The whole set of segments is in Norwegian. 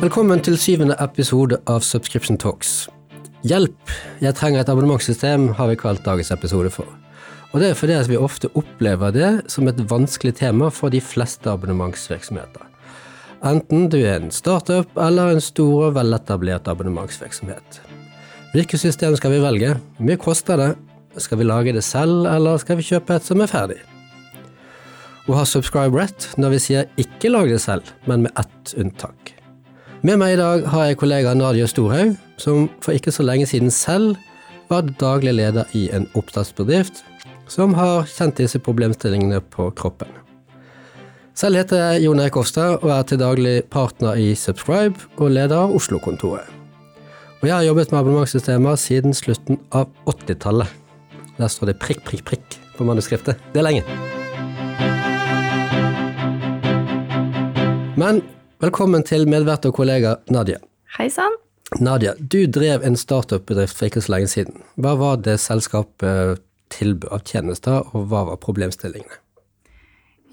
Velkommen til syvende episode av Subscription Talks. Hjelp, jeg trenger et abonnementssystem, har vi kalt dagens episode for. Og det er fordi vi ofte opplever det som et vanskelig tema for de fleste abonnementsvirksomheter. Enten du er en startup eller en stor og veletablert abonnementsvirksomhet. Hvilket system skal vi velge? Hvor mye koster det? Skal vi lage det selv, eller skal vi kjøpe et som er ferdig? Å ha subscribe rett når vi sier ikke lag det selv, men med ett unntak. Med meg i dag har jeg kollega Nadia Storhaug, som for ikke så lenge siden selv var daglig leder i en oppstartsbedrift som har kjent disse problemstillingene på kroppen. Selv heter jeg Jon Erik Ofstad og er til daglig partner i Subscribe og leder av Oslo-kontoret. Og jeg har jobbet med abonnementssystemer siden slutten av 80-tallet. Der står det prikk, prikk, prikk på manuskriptet. Det er lenge. Men Velkommen til medvert og kollega Nadia. Hei sann. Nadia, du drev en startup-bedrift for ikke så lenge siden. Hva var det selskapet tilbød av tjenester, og hva var problemstillingene?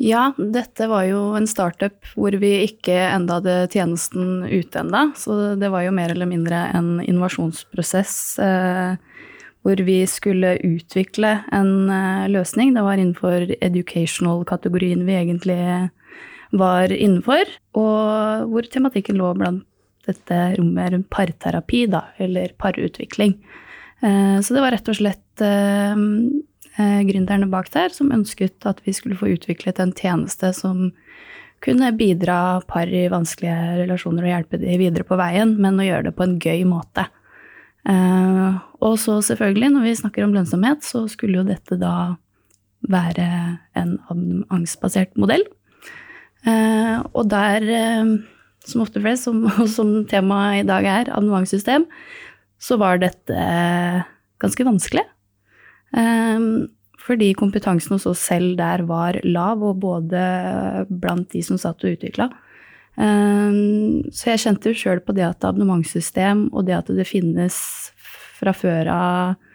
Ja, dette var jo en startup hvor vi ikke enda hadde tjenesten ute enda, så det var jo mer eller mindre en innovasjonsprosess eh, hvor vi skulle utvikle en eh, løsning. Det var innenfor educational-kategorien vi egentlig var innenfor, og hvor tematikken lå blant dette rommet rundt parterapi, da, eller parutvikling. Eh, så det var rett og slett eh, eh, gründerne bak der som ønsket at vi skulle få utviklet en tjeneste som kunne bidra par i vanskelige relasjoner og hjelpe de videre på veien, men å gjøre det på en gøy måte. Og så selvfølgelig, når vi snakker om lønnsomhet, så skulle jo dette da være en abonnementsbasert modell. Eh, og der, eh, som ofte flest, som, som temaet i dag er, abonnementssystem, så var dette ganske vanskelig. Eh, fordi kompetansen hos oss selv der var lav, og både blant de som satt og utvikla. Så jeg kjente jo sjøl på det at abonnementssystem og det at det finnes fra før av Eh,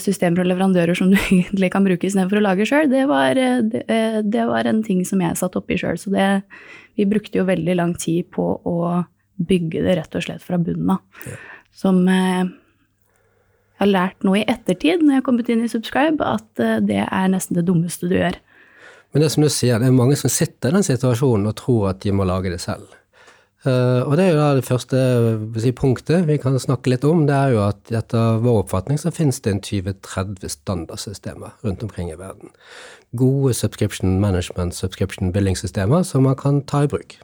systemer og leverandører som du egentlig kan bruke istedenfor å lage sjøl, det, eh, det, eh, det, var en ting som jeg satt oppi sjøl. Så det, vi brukte jo veldig lang tid på å bygge det rett og slett fra bunnen av. Ja. Som jeg har lært nå i ettertid, når jeg har kommet inn i Subscribe, at det er nesten det dummeste du gjør. Men det som du sier, det er mange som sitter i den situasjonen og tror at de må lage det selv. Uh, og det er jo da det første si, punktet vi kan snakke litt om. Det er jo at etter vår oppfatning så finnes det en 20-30 standardsystemer rundt omkring i verden. Gode subscription management, subscription billing-systemer som man kan ta i bruk.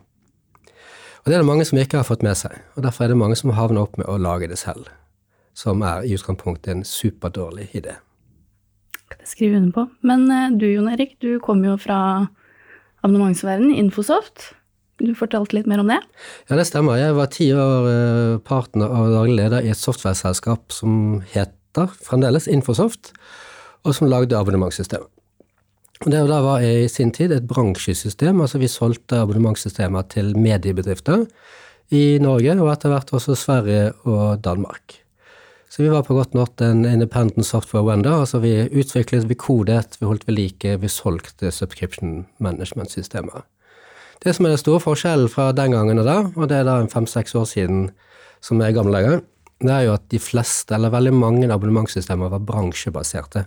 Og det er det mange som ikke har fått med seg, og derfor er det mange som havner opp med å lage det selv. Som er i utgangspunktet en superdårlig idé. Kan jeg skrive under på. Men uh, du Jon Erik, du kommer jo fra abonnementsverdenen, Infosoft. Du fortalte litt mer om det? Ja, det stemmer. Jeg var ti år eh, partner og daglig leder i et software-selskap som heter fremdeles Infosoft, og som lagde abonnementssystemet. Det var i sin tid et bransjesystem, altså vi solgte abonnementssystemer til mediebedrifter i Norge, og etter hvert også Sverige og Danmark. Så vi var på godt norsk en independent software wender, altså vi utviklet, vi kodet, vi holdt ved like, vi solgte subscription management-systemer. Det som er den store forskjellen fra den gangen og da, og det er da fem-seks år siden som er gamle dager, det er jo at de fleste, eller veldig mange abonnementssystemer var bransjebaserte.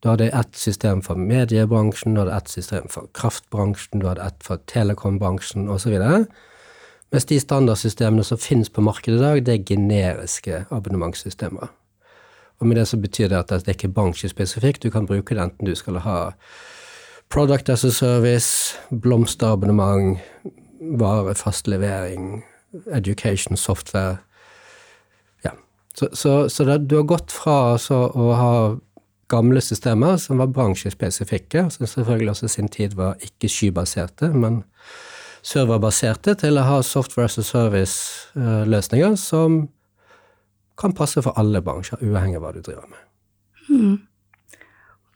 Du hadde ett system for mediebransjen, du hadde ett system for kraftbransjen, du hadde ett for telekombransjen osv. Mens de standardsystemene som finnes på markedet i dag, det er generiske abonnementssystemer. Og med det så betyr det at det er ikke bransjespesifikt, du kan bruke det enten du skal ha Product as a service, blomsterabonnement, vare, fast levering, education, software. Ja. Så, så, så det, du har gått fra så, å ha gamle systemer som var bransjespesifikke, som selvfølgelig også i sin tid var ikke skybaserte, men serverbaserte, til å ha software as a service-løsninger som kan passe for alle bransjer, uavhengig av hva du driver med. Mm.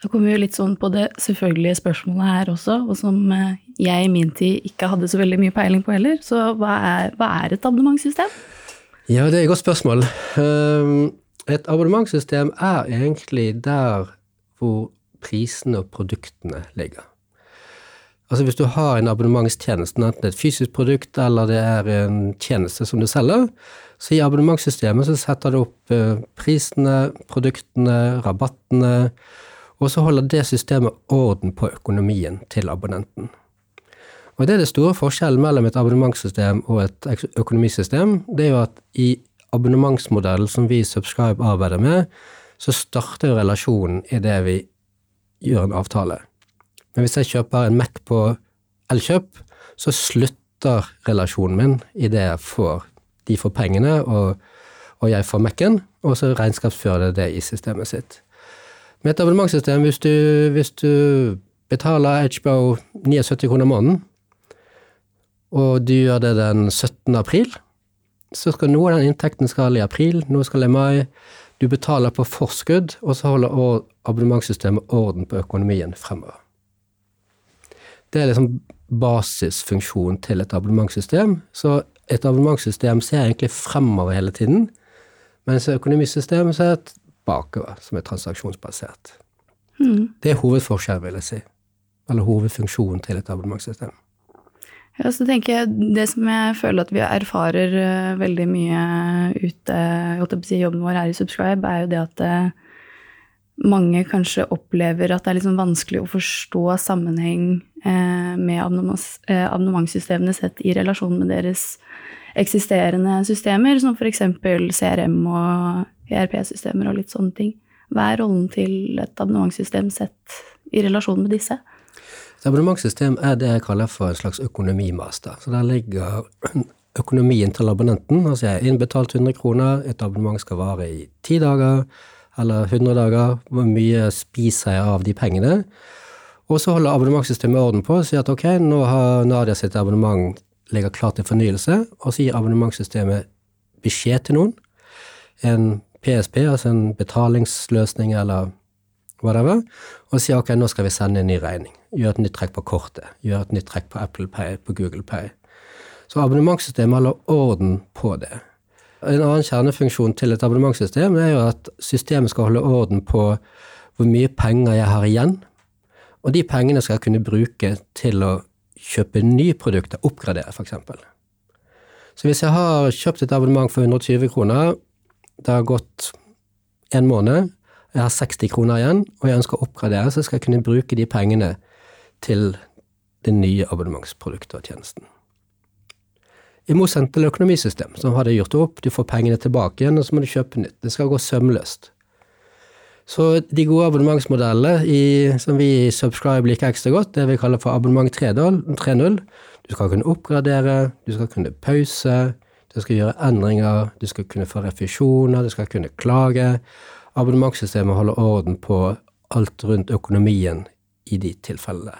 Da kommer vi litt sånn på det selvfølgelige spørsmålet her også, og som eh, jeg i min tid ikke hadde så veldig mye peiling på heller. Så hva er, hva er et abonnementssystem? Ja, det er et godt spørsmål. Ehm, et abonnementssystem er egentlig der hvor prisene og produktene ligger. Altså hvis du har en abonnementstjeneste, enten det er et fysisk produkt eller det er en tjeneste som du selger, så i abonnementssystemet så setter du opp eh, prisene, produktene, rabattene, og så holder det systemet orden på økonomien til abonnenten. Og det er det store forskjellen mellom et abonnementssystem og et økonomisystem. Det er jo at i abonnementsmodellen som vi i Subscribe arbeider med, så starter jo relasjonen i det vi gjør en avtale. Men hvis jeg kjøper en Mac på Elkjøp, så slutter relasjonen min i det jeg får. De får pengene, og, og jeg får Mac-en, og så regnskapsfører det det i systemet sitt. Med et abonnementssystem, hvis du, hvis du betaler HBO 79 kroner måneden, og du gjør det den 17. april, så skal noe av den inntekten skal i april, noe skal i mai. Du betaler på forskudd, og så holder abonnementssystemet orden på økonomien fremover. Det er liksom basisfunksjonen til et abonnementssystem. Så et abonnementssystem ser egentlig fremover hele tiden, mens et økonomisystem ser bakover, som er transaksjonsbasert. Mm. Det er hovedforskjellen, vil jeg si. Eller hovedfunksjonen til et abonnementssystem. Ja, så tenker jeg Det som jeg føler at vi erfarer uh, veldig mye ute i jobben vår her i Subscribe, er jo det at uh, mange kanskje opplever at det er liksom vanskelig å forstå sammenheng eh, med abonnementssystemene sett i relasjon med deres eksisterende systemer, som f.eks. CRM og ERP-systemer og litt sånne ting. Hva er rollen til et abonnementssystem sett i relasjon med disse? Et abonnementssystem er det jeg kaller for en slags økonomimaster. Så der ligger økonomien til abonnenten. Altså jeg har innbetalt 100 kroner, et abonnement skal vare i 10 dager eller 100 dager, hvor mye spiser jeg av de pengene? Og så holder abonnementssystemet orden på og sier at ok, nå har Nadia sitt abonnement ligger klart til fornyelse, og så gir abonnementssystemet beskjed til noen, en PSP, altså en betalingsløsning eller whatever, og sier ok, nå skal vi sende en ny regning. Gjør et nytt trekk på kortet. Gjør et nytt trekk på Apple Pay, på Google Pay. Så abonnementssystemet holder orden på det. En annen kjernefunksjon til et abonnementssystem er jo at systemet skal holde orden på hvor mye penger jeg har igjen, og de pengene skal jeg kunne bruke til å kjøpe nye produkter, oppgradere f.eks. Så hvis jeg har kjøpt et abonnement for 120 kroner, det har gått en måned, jeg har 60 kroner igjen, og jeg ønsker å oppgradere, så skal jeg kunne bruke de pengene til det nye abonnementsproduktet og tjenesten. I motsetning til økonomisystem, som det gjort opp, du får pengene tilbake igjen, og så må du kjøpe nytt. Det skal gå sømløst. Så de gode abonnementsmodellene som vi i Subscribe liker ekstra godt, det vi kaller for abonnement 3.0. Du skal kunne oppgradere, du skal kunne pause, du skal gjøre endringer, du skal kunne få refusjoner, du skal kunne klage. Abonnementssystemet holder orden på alt rundt økonomien i de tilfellene.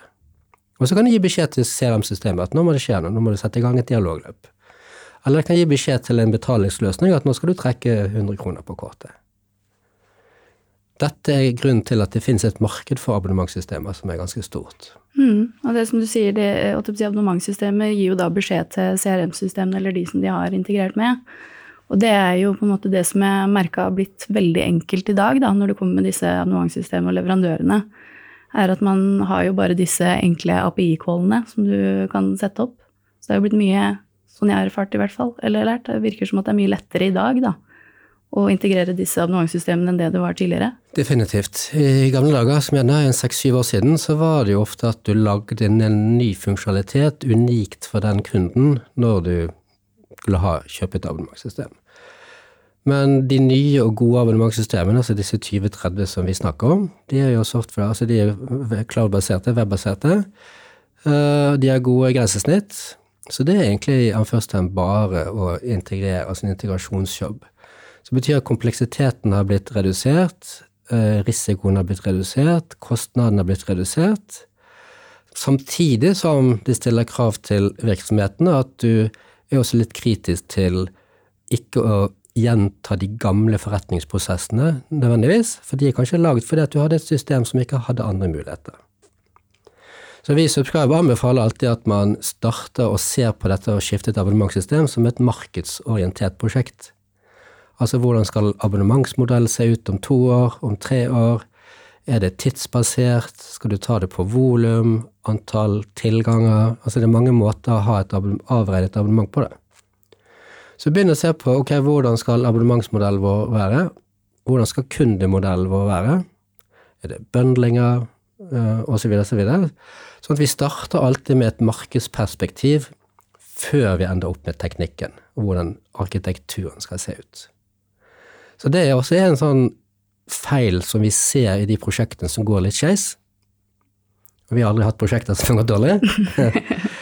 Og så kan du gi beskjed til CRM-systemet at nå må det skje noe, nå må du sette i gang et dialogløp. Eller jeg kan gi beskjed til en betalingsløsning at nå skal du trekke 100 kroner på kortet. Dette er grunnen til at det finnes et marked for abonnementssystemer som er ganske stort. Mm, og det som du sier, det, abonnementssystemet gir jo da beskjed til CRM-systemene eller de som de har integrert med. Og det er jo på en måte det som jeg merka har blitt veldig enkelt i dag, da, når det kommer med disse abonnementssystemene og leverandørene, er at man har jo bare disse enkle API-callene som du kan sette opp. Så det har jo blitt mye Sånn jeg har erfart i hvert fall, eller lært. Det virker som at det er mye lettere i dag, da. Å integrere disse abonnementssystemene enn det det var tidligere? Definitivt. I gamle dager, som gjerne er seks-syv år siden, så var det jo ofte at du lagde inn en ny funksjonalitet unikt for den kunden når du skulle ha, kjøpt et abonnementssystem. Men de nye og gode abonnementssystemene, altså disse 2030 som vi snakker om, de er jo software, altså de er cloud-baserte, web-baserte. Eh, de har gode grensesnitt. Så det er egentlig først og fremst bare å integrere, altså en integrasjonsjobb. Så betyr at kompleksiteten har blitt redusert, eh, risikoen har blitt redusert, kostnaden har blitt redusert. Samtidig som de stiller krav til virksomhetene at du er også litt kritisk til ikke å gjenta de gamle forretningsprosessene nødvendigvis, for de er kanskje laget fordi at du hadde et system som ikke hadde andre muligheter. Så vi i Subscribe anbefaler alltid at man starter og ser på dette skifte et abonnementssystem som et markedsorientert prosjekt. Altså hvordan skal abonnementsmodellen se ut om to år, om tre år? Er det tidsbasert? Skal du ta det på volum? Antall tilganger? Altså det er mange måter å ha et avredet abonnement på det. Så begynn å se på ok, hvordan skal abonnementsmodellen vår være? Hvordan skal kundemodellen vår være? Er det bøndlinger? Uh, og så videre, så videre. Sånn at vi starter alltid med et markedsperspektiv før vi ender opp med teknikken, og hvordan arkitekturen skal se ut. Så det er også en sånn feil som vi ser i de prosjektene som går litt skeis. Og vi har aldri hatt prosjekter som har gått dårlig.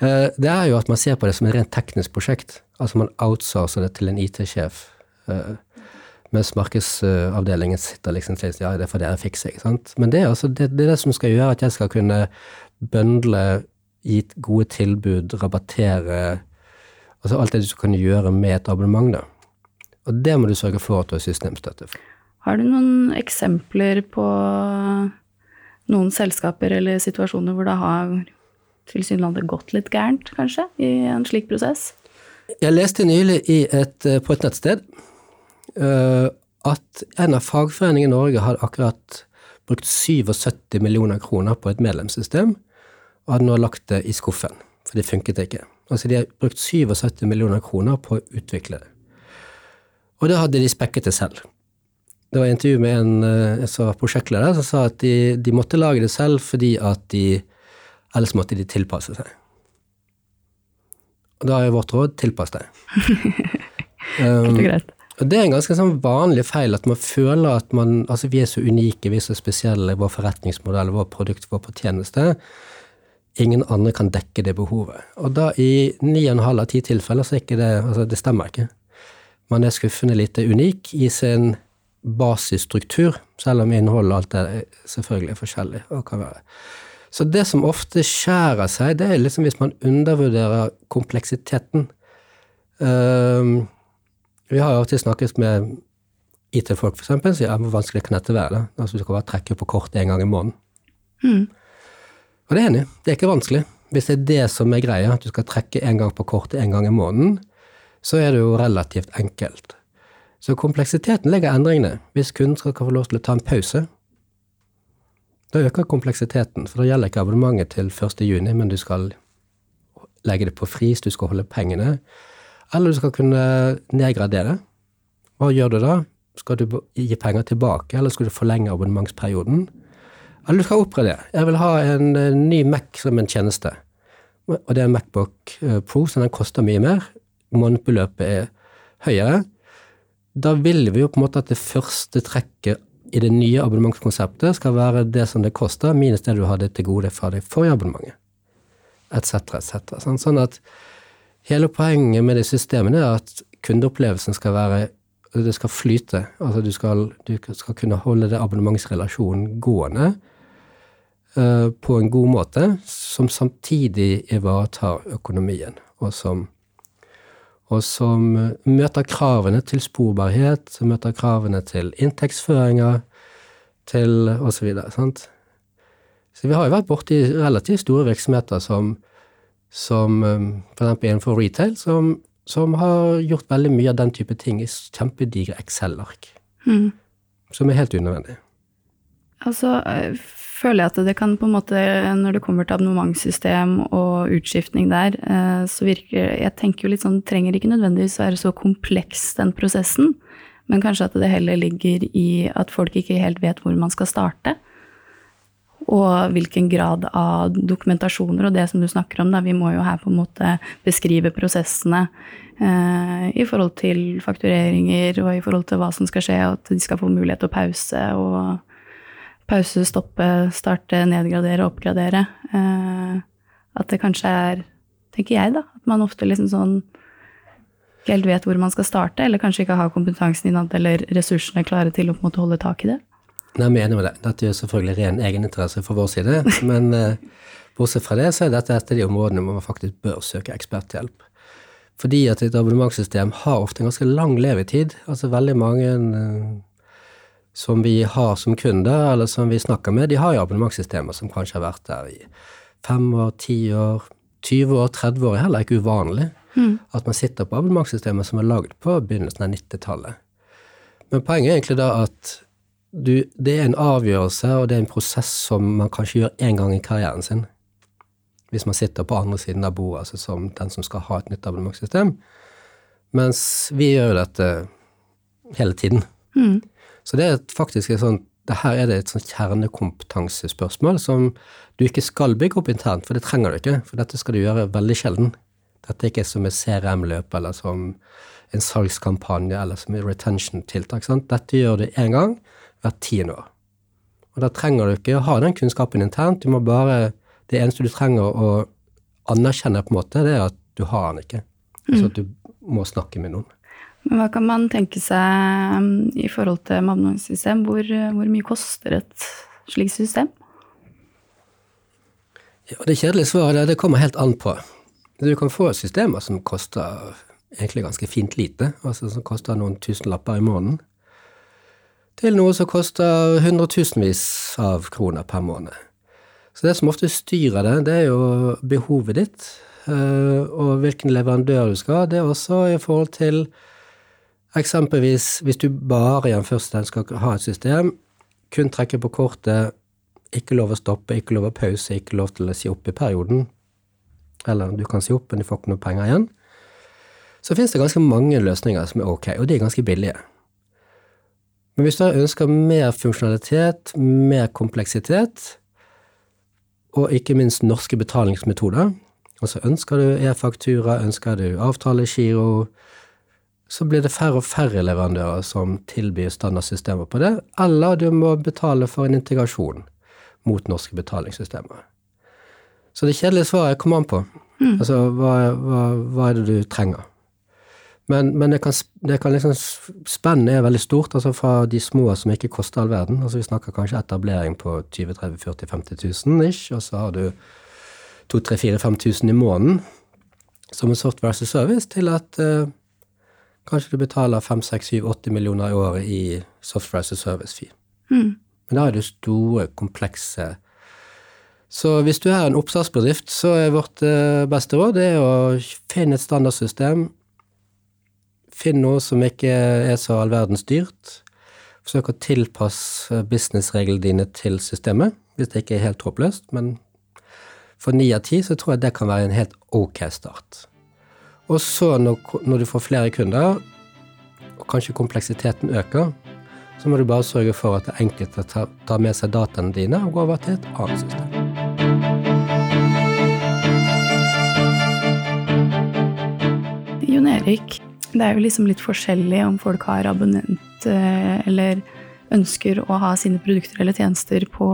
Eh, det er jo at man ser på det som et rent teknisk prosjekt. Altså man outsourcer det til en IT-sjef. Eh, mens markedsavdelingen sitter liksom og sier ja, det får dere fikse. ikke sant? Men det er, altså, det, det er det som skal gjøre at jeg skal kunne bøndle, gi gode tilbud, rabattere Altså alt det du kan gjøre med et abonnement, da. Og det må du sørge for at du har systemstøtte for. Har du noen eksempler på noen selskaper eller situasjoner hvor det har tilsynelatende gått litt gærent, kanskje, i en slik prosess? Jeg leste nylig et, eh, på et nettsted uh, at en av fagforeningene i Norge hadde akkurat brukt 77 millioner kroner på et medlemssystem, og hadde nå lagt det i skuffen, for det funket ikke. Altså de har brukt 77 millioner kroner på å utvikle det. Og da hadde de spekket det selv. Det var intervju med en eh, som var prosjektleder, som sa at de, de, måtte lage det selv fordi at de Ellers måtte de tilpasse seg. Og da er vårt råd tilpass deg. um, og det er en ganske sånn vanlig feil at man føler at man Altså, vi er så unike, vi er så spesielle, vår forretningsmodell, vår produkt, vår tjeneste. Ingen andre kan dekke det behovet. Og da i ni og en halv av ti tilfeller så er ikke det Altså, det stemmer ikke. Man er skuffende lite unik i sin basisstruktur, selv om innholdet og alt det selvfølgelig er forskjellig og kan være. Så det som ofte skjærer seg, det er liksom hvis man undervurderer kompleksiteten. Uh, vi har jo alltid snakket med IT-folk, for eksempel, sier hvor vanskelig kan dette være? Altså Du skal bare trekke på kortet en gang i måneden. Mm. Og det er enig, det er ikke vanskelig. Hvis det er det som er greia, at du skal trekke en gang på kortet en gang i måneden, så er det jo relativt enkelt. Så kompleksiteten legger endringene. Hvis kunden skal få lov til å ta en pause, da øker kompleksiteten, for da gjelder ikke abonnementet til 1. juni, men du skal legge det på fris, du skal holde pengene, eller du skal kunne nedgradere. Hva gjør du da? Skal du gi penger tilbake, eller skal du forlenge abonnementsperioden? Eller du skal oppgradere. Jeg vil ha en, en ny Mac som en tjeneste, og det er en Macbook eh, Pro, så den koster mye mer. Månedsbeløpet er høyere da vil vi jo på en måte at det første trekket i det nye abonnementskonseptet skal være det som det koster, minus det du hadde til gode fra det forrige abonnementet, etc., etc. Sånn, at hele poenget med det systemet er at kundeopplevelsen skal være det skal flyte. Altså du skal, du skal kunne holde det abonnementsrelasjonen gående uh, på en god måte, som samtidig ivaretar økonomien, og som og som eh, møter kravene til sporbarhet, som møter kravene til inntektsføringer, til osv. Så, så vi har jo vært borti relativt store virksomheter som, som eh, f.eks. innenfor retail, som, som, har gjort veldig mye av den type ting i kjempedigre Excel-ark. Mm. Som er helt unødvendig. Altså, føler jeg at det kan på en måte, når det kommer til abonnementssystem og utskiftning der, eh, så virker Jeg tenker jo litt sånn, trenger ikke nødvendigvis være så kompleks, den prosessen. Men kanskje at det heller ligger i at folk ikke helt vet hvor man skal starte. Og hvilken grad av dokumentasjoner og det som du snakker om, da. Vi må jo her på en måte beskrive prosessene eh, i forhold til faktureringer og i forhold til hva som skal skje, og at de skal få mulighet til å pause og pause, stoppe, starte, nedgradere, oppgradere. Eh, at det kanskje er, tenker jeg, da, at man ofte liksom sånn ikke helt vet hvor man skal starte, eller kanskje ikke har kompetansen innad eller ressursene klare til å på en måte holde tak i det. Nei, jeg er enig med det. Dette er selvfølgelig ren egeninteresse fra vår side. Men eh, bortsett fra det, så er dette et av de områdene hvor man faktisk bør søke eksperthjelp. Fordi at et abonnementssystem har ofte en ganske lang levetid. Altså veldig mange eh, som vi har som kunder, eller som vi snakker med, de har jo abonnementssystemer som kanskje har vært der i fem år, ti år, 20 år, 30 år er heller ikke uvanlig. Mm. At man sitter på abonnementssystemer som er lagd på begynnelsen av 90-tallet. Men poenget er egentlig da at du, det er en avgjørelse, og det er en prosess som man kanskje gjør én gang i karrieren sin. Hvis man sitter på andre siden av bordet, altså som den som skal ha et nytt abonnementssystem. Mens vi gjør jo dette hele tiden. Mm. Så det er faktisk et sånt det her er det et sånt kjernekompetansespørsmål som du ikke skal bygge opp internt, for det trenger du ikke, for dette skal du gjøre veldig sjelden. Dette er ikke som et CRM-løp eller som en salgskampanje eller som et retention-tiltak. Dette gjør du én gang hvert tiende år. Og da trenger du ikke å ha den kunnskapen internt, du må bare Det eneste du trenger å anerkjenne, på en måte, det er at du har den ikke. Altså at du må snakke med noen. Men hva kan man tenke seg um, i forhold til abonnementssystem? Hvor, hvor mye koster et slikt system? Ja, det kjedelige svaret det kommer helt an på. Du kan få systemer som koster egentlig ganske fint lite, altså som koster noen tusenlapper i måneden, til noe som koster hundretusenvis av kroner per måned. Så det som ofte styrer det, det er jo behovet ditt, eh, og hvilken leverandør du skal ha. Det er også i forhold til eksempelvis hvis du bare i en første skal ha et system, kun trekke på kortet, ikke lov å stoppe, ikke lov å pause, ikke lov til å si opp i perioden, eller du kan si opp, men du får ikke noe penger igjen, så finnes det ganske mange løsninger som er ok, og de er ganske billige. Men hvis du ønsker mer funksjonalitet, mer kompleksitet, og ikke minst norske betalingsmetoder, altså ønsker du e-faktura, ønsker du avtalegiro, så blir det færre og færre leverandører som tilbyr standardsystemer på det, eller du må betale for en integrasjon mot norske betalingssystemer. Så det kjedelige svaret kommer an på. Mm. Altså, hva, hva, hva, er det du trenger? Men, men det kan, det kan liksom Spennet er veldig stort, altså fra de små som ikke koster all verden. altså Vi snakker kanskje etablering på 20 30 40 50 000 ish, og så har du 2 3 4 5000 i måneden som en software as a service, til at uh, kanskje du betaler 5 6 7 80 millioner i året i software as a service-fee. Mm. Men da er det store, komplekse Så hvis du er en oppstartsbedrift, så er vårt uh, beste råd det er å finne et standardsystem Finn noe som ikke er så all verdens dyrt. Forsøk å tilpasse businessreglene dine til systemet, hvis det ikke er helt håpløst. Men for ni av ti så tror jeg det kan være en helt ok start. Og så når, når du får flere kunder, og kanskje kompleksiteten øker, så må du bare sørge for at det er enkelt å ta, ta med seg dataene dine og går over til et annet system. Jon Erik, det er jo liksom litt forskjellig om folk har abonnent eh, eller ønsker å ha sine produkter eller tjenester på,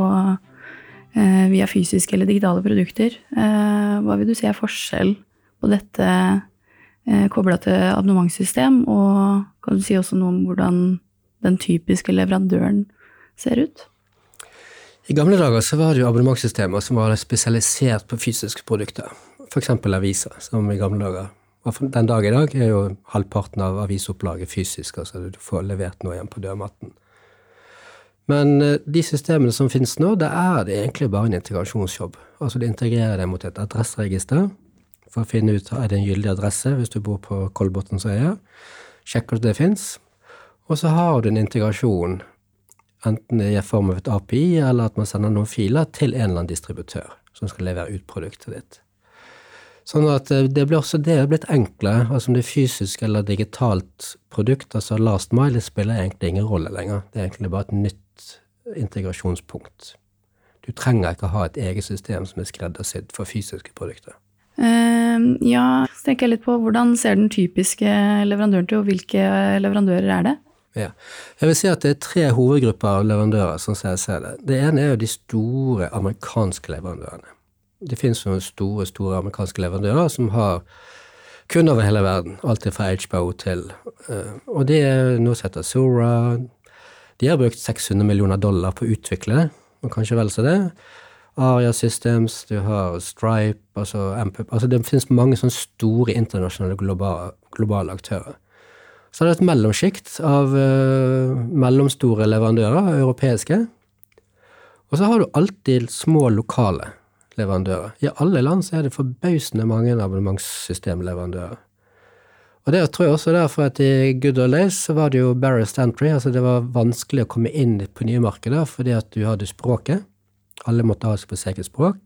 eh, via fysiske eller digitale produkter. Eh, hva vil du si er forskjell på dette eh, kobla til abonnementssystem, og kan du si også noe om hvordan den typiske leverandøren ser ut? I gamle dager så var det jo abonnementssystemer som var spesialisert på fysiske produkter. F.eks. aviser, som i gamle dager den dag i dag er jo halvparten av avisopplaget fysisk, altså du får levert noe igjen på dørmatten. Men eh, de systemene som finnes nå, det er det egentlig bare en integrasjonsjobb. Altså det integrerer det mot et adresseregister for å finne ut er det en gyldig adresse hvis du bor på Kolbotnsøya. Sjekker at det fins. Og så har du en integrasjon, enten i form av et API, eller at man sender noen filer til en eller annen distributør som skal levere ut produktet ditt. Sånn at eh, det blir også det blitt enklere. altså Om det er fysisk eller digitalt produkt, altså last mile, spiller egentlig ingen rolle lenger. Det er egentlig bare et nytt integrasjonspunkt. Du trenger ikke ha et eget system som er skreddersydd for fysiske produkter. Uh, ja, så tenker jeg litt på hvordan ser den typiske leverandøren til, og hvilke leverandører er det? Ja. Jeg vil si at det er tre hovedgrupper av leverandører, sånn som jeg ser det. Det ene er jo de store amerikanske leverandørene. Det finnes noen store, store amerikanske leverandører som har kunder over hele verden. Alt fra HBO til uh, Og det er noe som heter Zora. De har brukt 600 millioner dollar på å utvikle det, og kanskje vel så det. Aria Systems, du har Stripe altså, MPUP altså Det finnes mange sånne store internasjonale globale, globale aktører. Så er det et mellomsjikt av uh, mellomstore leverandører, europeiske. Og så har du alltid små lokale leverandører. I alle land så er det forbausende mange abonnementssystemleverandører. Og det tror jeg også derfor at i Good Old Days så var det jo barrier entry, altså det var vanskelig å komme inn på nye markeder fordi at du hadde språket. Alle måtte ha seg på sitt eget språk.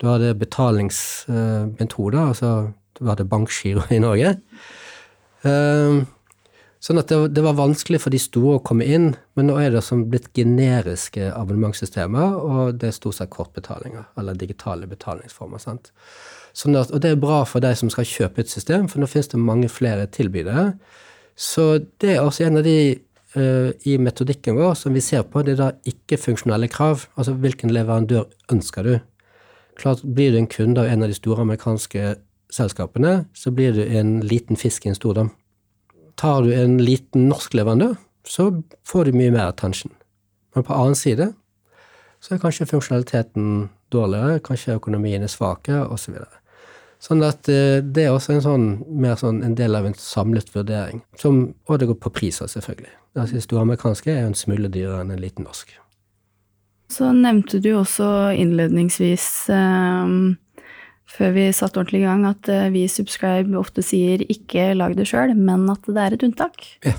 Du hadde betalingsmetoder, altså du hadde bankgiro i Norge. Um, sånn at det, var vanskelig for de store å komme inn, men nå er det som blitt generiske abonnementssystemer, og det er stort sett kortbetalinger, eller digitale betalingsformer. sant? Sånn at, og det er bra for de som skal kjøpe et system, for nå finnes det mange flere tilbydere. Så det er også en av de i metodikken vår som vi ser på, det er da ikke-funksjonelle krav. Altså hvilken leverandør ønsker du? Klart, Blir du en kunde av en av de store amerikanske selskapene, så blir du en liten fisk i en stor dam. Tar du en liten norsk leverandør, så får du mye mer attention. Men på annen side så er kanskje funksjonaliteten dårligere, kanskje økonomien er svakere, osv. Så Sånn at eh, det er også en sånn, mer sånn en del av en samlet vurdering. Som, og det går på priser, selvfølgelig. Altså, de store amerikanske er jo en smule dyrere enn en liten norsk. Så nevnte du også innledningsvis, eh, før vi satte ordentlig i gang, at uh, vi i Subscribe ofte sier 'ikke lag det sjøl', men at det er et unntak. Ja.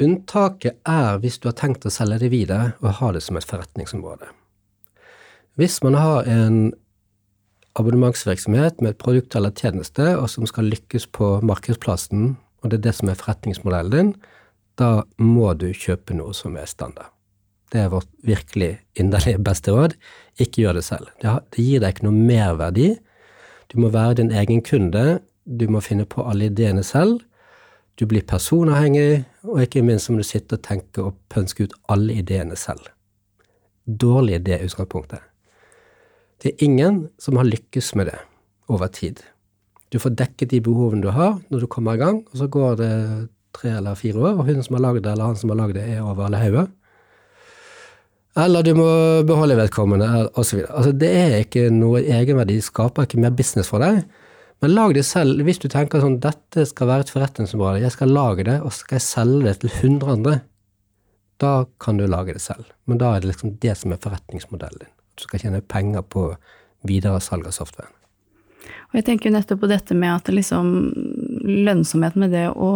Unntaket er hvis du har tenkt å selge det videre og ha det som et forretningsområde. Hvis man har en abonnementsvirksomhet med et produkt eller tjeneste, og som skal lykkes på markedsplassen, og det er det som er forretningsmodellen din, da må du kjøpe noe som er standard. Det er vårt virkelig inderlige beste råd. Ikke gjør det selv. Det, gir deg ikke noe merverdi. Du må være din egen kunde, du må finne på alle ideene selv. Du blir personavhengig, og ikke minst må du sitte og tenke og pønske ut alle ideene selv. Dårlig idé i utgangspunktet. Det er ingen som har lykkes med det over tid. Du får dekket de behovene du har når du kommer i gang, og så går det tre eller fire år, og hun som har lagd det, eller han som har lagd det, er over alle hauger. Eller du må beholde vedkommende, osv. Altså, det er ikke noe egenverdi, skaper ikke mer business for deg. Men lag det selv. Hvis du tenker sånn dette skal være et forretningsområde, jeg skal lage det, og så skal jeg selge det til 100 andre, da kan du lage det selv. Men da er det liksom det som er forretningsmodellen din du skal tjene penger på videre salg av softwaren. Og jeg tenker nettopp på dette med at liksom lønnsomheten med det å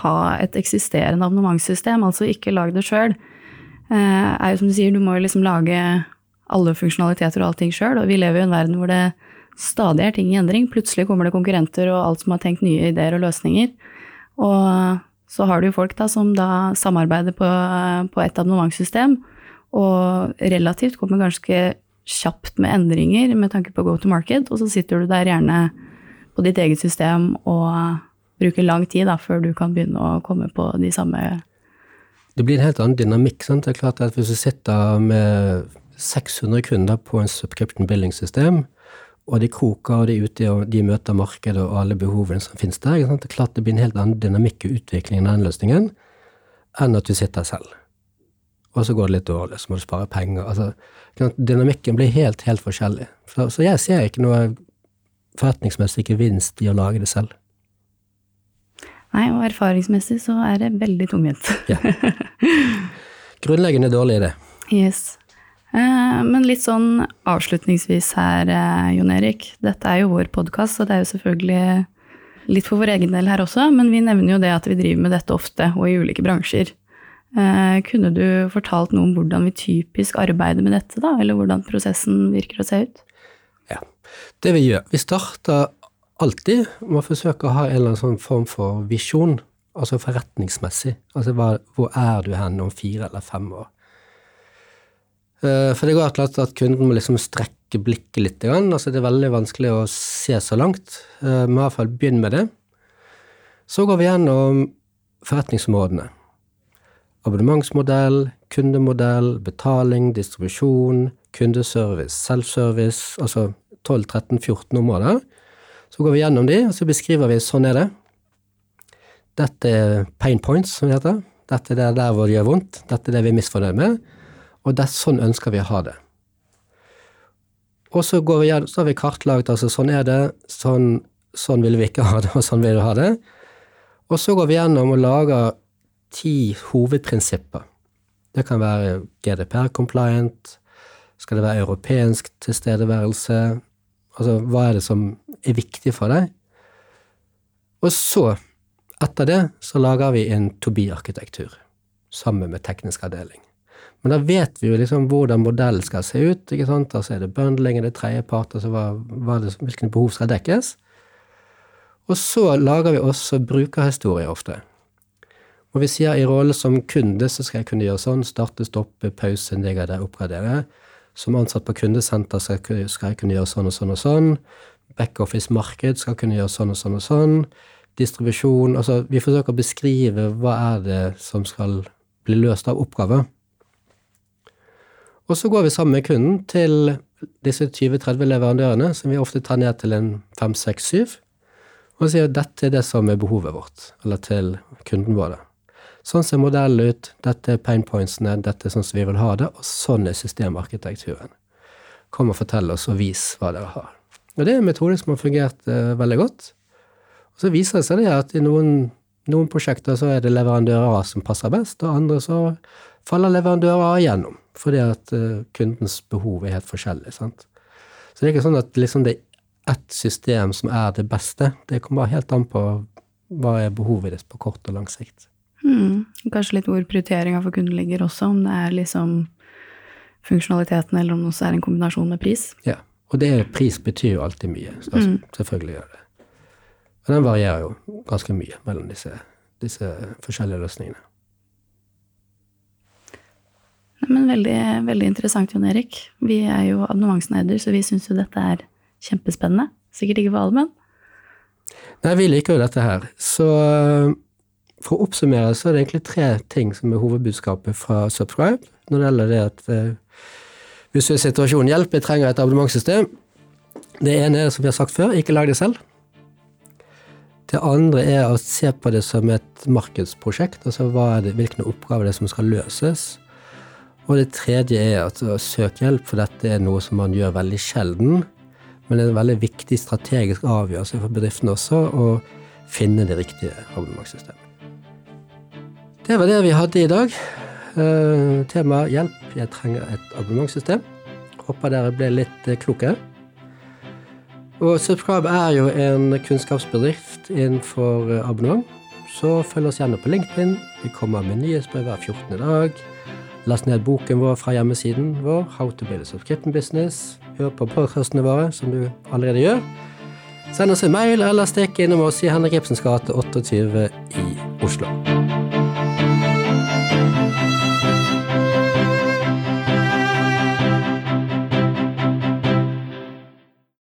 ha et eksisterende abonnementssystem, altså ikke lag det sjøl, eh, er jo som du sier, du må jo liksom lage alle funksjonaliteter og allting sjøl, og vi lever jo i en verden hvor det stadig er ting i endring. Plutselig kommer det konkurrenter og alt som har tenkt nye ideer og løsninger. Og så har du jo folk da som da samarbeider på, på et abonnementssystem, og relativt kommer ganske kjapt med endringer med tanke på go to market, og så sitter du der gjerne på ditt eget system og bruker lang tid da, før du kan begynne å komme på de samme Det blir en helt annen dynamikk. sant? Det er klart at Hvis du sitter med 600 kunder på en subscription billing-system, og de koker og de er ute og de møter markedet og alle behovene som finnes der, det er klart det blir en helt annen dynamikk i utviklingen av den løsningen enn at du sitter selv og så går det litt dårlig, så må du spare penger. Altså, dynamikken blir helt, helt forskjellig. Så, så jeg ser ikke noe forretningsmessig gevinst i å lage det selv. Nei, og erfaringsmessig så er det veldig tungvint. ja. Grunnleggende dårlig idé. Yes. Eh, men litt sånn avslutningsvis her, eh, Jon Erik. Dette er jo vår podkast, og det er jo selvfølgelig litt for vår egen del her også, men vi nevner jo det at vi driver med dette ofte, og i ulike bransjer. Eh, kunne du fortalt noe om hvordan vi typisk arbeider med dette, da, eller hvordan prosessen virker å se ut? Ja, det vi gjør Vi starter alltid med å forsøke å ha en eller annen sånn form for visjon, altså forretningsmessig. Altså hva, hvor er du hen om fire eller fem år? Eh, for det går klart at kunden må liksom strekke blikket litt. Altså det er veldig vanskelig å se så langt. Eh, men i hvert fall begynn med det. Så går vi gjennom forretningsområdene abonnementsmodell, kundemodell, betaling, distribusjon, kundeservice, selvservice, altså 12-13-14 områder. Så går vi gjennom de, og så beskriver vi sånn er det. Dette er pain points, som det heter. Dette er der hvor det gjør vondt. Dette er det vi er misfornøyd med. Og det, sånn ønsker vi å ha det. Og så, vi, så har vi kartlagt altså sånn er det, sånn, sånn vil vi ikke ha det, og sånn vil vi ha det. Og så går vi gjennom og lager ti hovedprinsipper. Det kan være GDPR-compliant, skal det være europeisk tilstedeværelse, altså hva er det som er viktig for deg? Og så, etter det, så lager vi en to-be-arkitektur sammen med teknisk avdeling. Men da vet vi jo liksom hvordan modellen skal se ut. ikke sant? Altså er det bundling, er det tredjepart, altså hva, hva hvilke behov skal dekkes? Og så lager vi også brukerhistorie ofte. Og vi sier i rollen som kunde så skal jeg kunne gjøre sånn, starte, stoppe, pause, nedgradere, oppgradere. Som ansatt på kundesenter skal jeg kunne gjøre sånn og sånn og sånn. Backoffice-marked skal kunne gjøre sånn og sånn og sånn. Distribusjon Altså, vi forsøker å beskrive hva er det som skal bli løst av oppgaver. Og så går vi sammen med kunden til disse 20-30 leverandørene, som vi ofte tar ned til en 5-6-7, og sier at dette er det som er behovet vårt, eller til kunden vår. Sånn ser modellen ut, dette er pain pointsene, dette er sånn som vi vil ha det, og sånn er systemarkitekturen. Kom og fortell oss og vis hva dere har. Og det er en metode som har fungert uh, veldig godt. Og så viser det seg det at i noen, noen prosjekter så er det leverandører A som passer best, og andre så faller leverandører A igjennom, fordi at uh, kundens behov er helt forskjellig. sant? Så det er ikke sånn at liksom det er ett system som er det beste. Det kommer helt an på hva er behovet ditt på kort og lang sikt. Mm. Kanskje litt hvor prioriteringa for kunden ligger også, om det er liksom funksjonaliteten eller om det også er en kombinasjon med pris. Ja. Og det, pris betyr jo alltid mye. Så mm. Selvfølgelig gjør det. Og den varierer jo ganske mye mellom disse, disse forskjellige løsningene. Men veldig, veldig interessant, Jon Erik. Vi er jo abonnementsnerder, så vi syns jo dette er kjempespennende. Sikkert ikke for alle, men Nei, vi liker jo dette her. Så for å oppsummere så er det egentlig tre ting som er hovedbudskapet fra Subscribe når det gjelder det at eh, hvis du er i situasjonen hjelp, jeg trenger et abonnementssystem. Det ene er, som vi har sagt før, ikke lag det selv. Det andre er å se på det som et markedsprosjekt. altså det, Hvilke oppgaver det er som skal løses. Og det tredje er at søke hjelp, for dette er noe som man gjør veldig sjelden. Men det er en veldig viktig strategisk avgjørelse for bedriften også å finne det riktige abonnementssystemet. Det var det vi hadde i dag. Uh, tema 'Hjelp, jeg trenger et abonnementssystem'. Håper dere ble litt uh, klokere. Og Subscribe er jo en kunnskapsbedrift innenfor uh, abonnement. Så følg oss gjerne på LinkedIn. Vi kommer med nyhetsbrev hver 14. dag. Last ned boken vår fra hjemmesiden vår, How to build a subscription business. Hør på podkastene våre, som du allerede gjør. Send oss en mail eller stikk innom oss i Henrik Ibsens gate 28 i Oslo.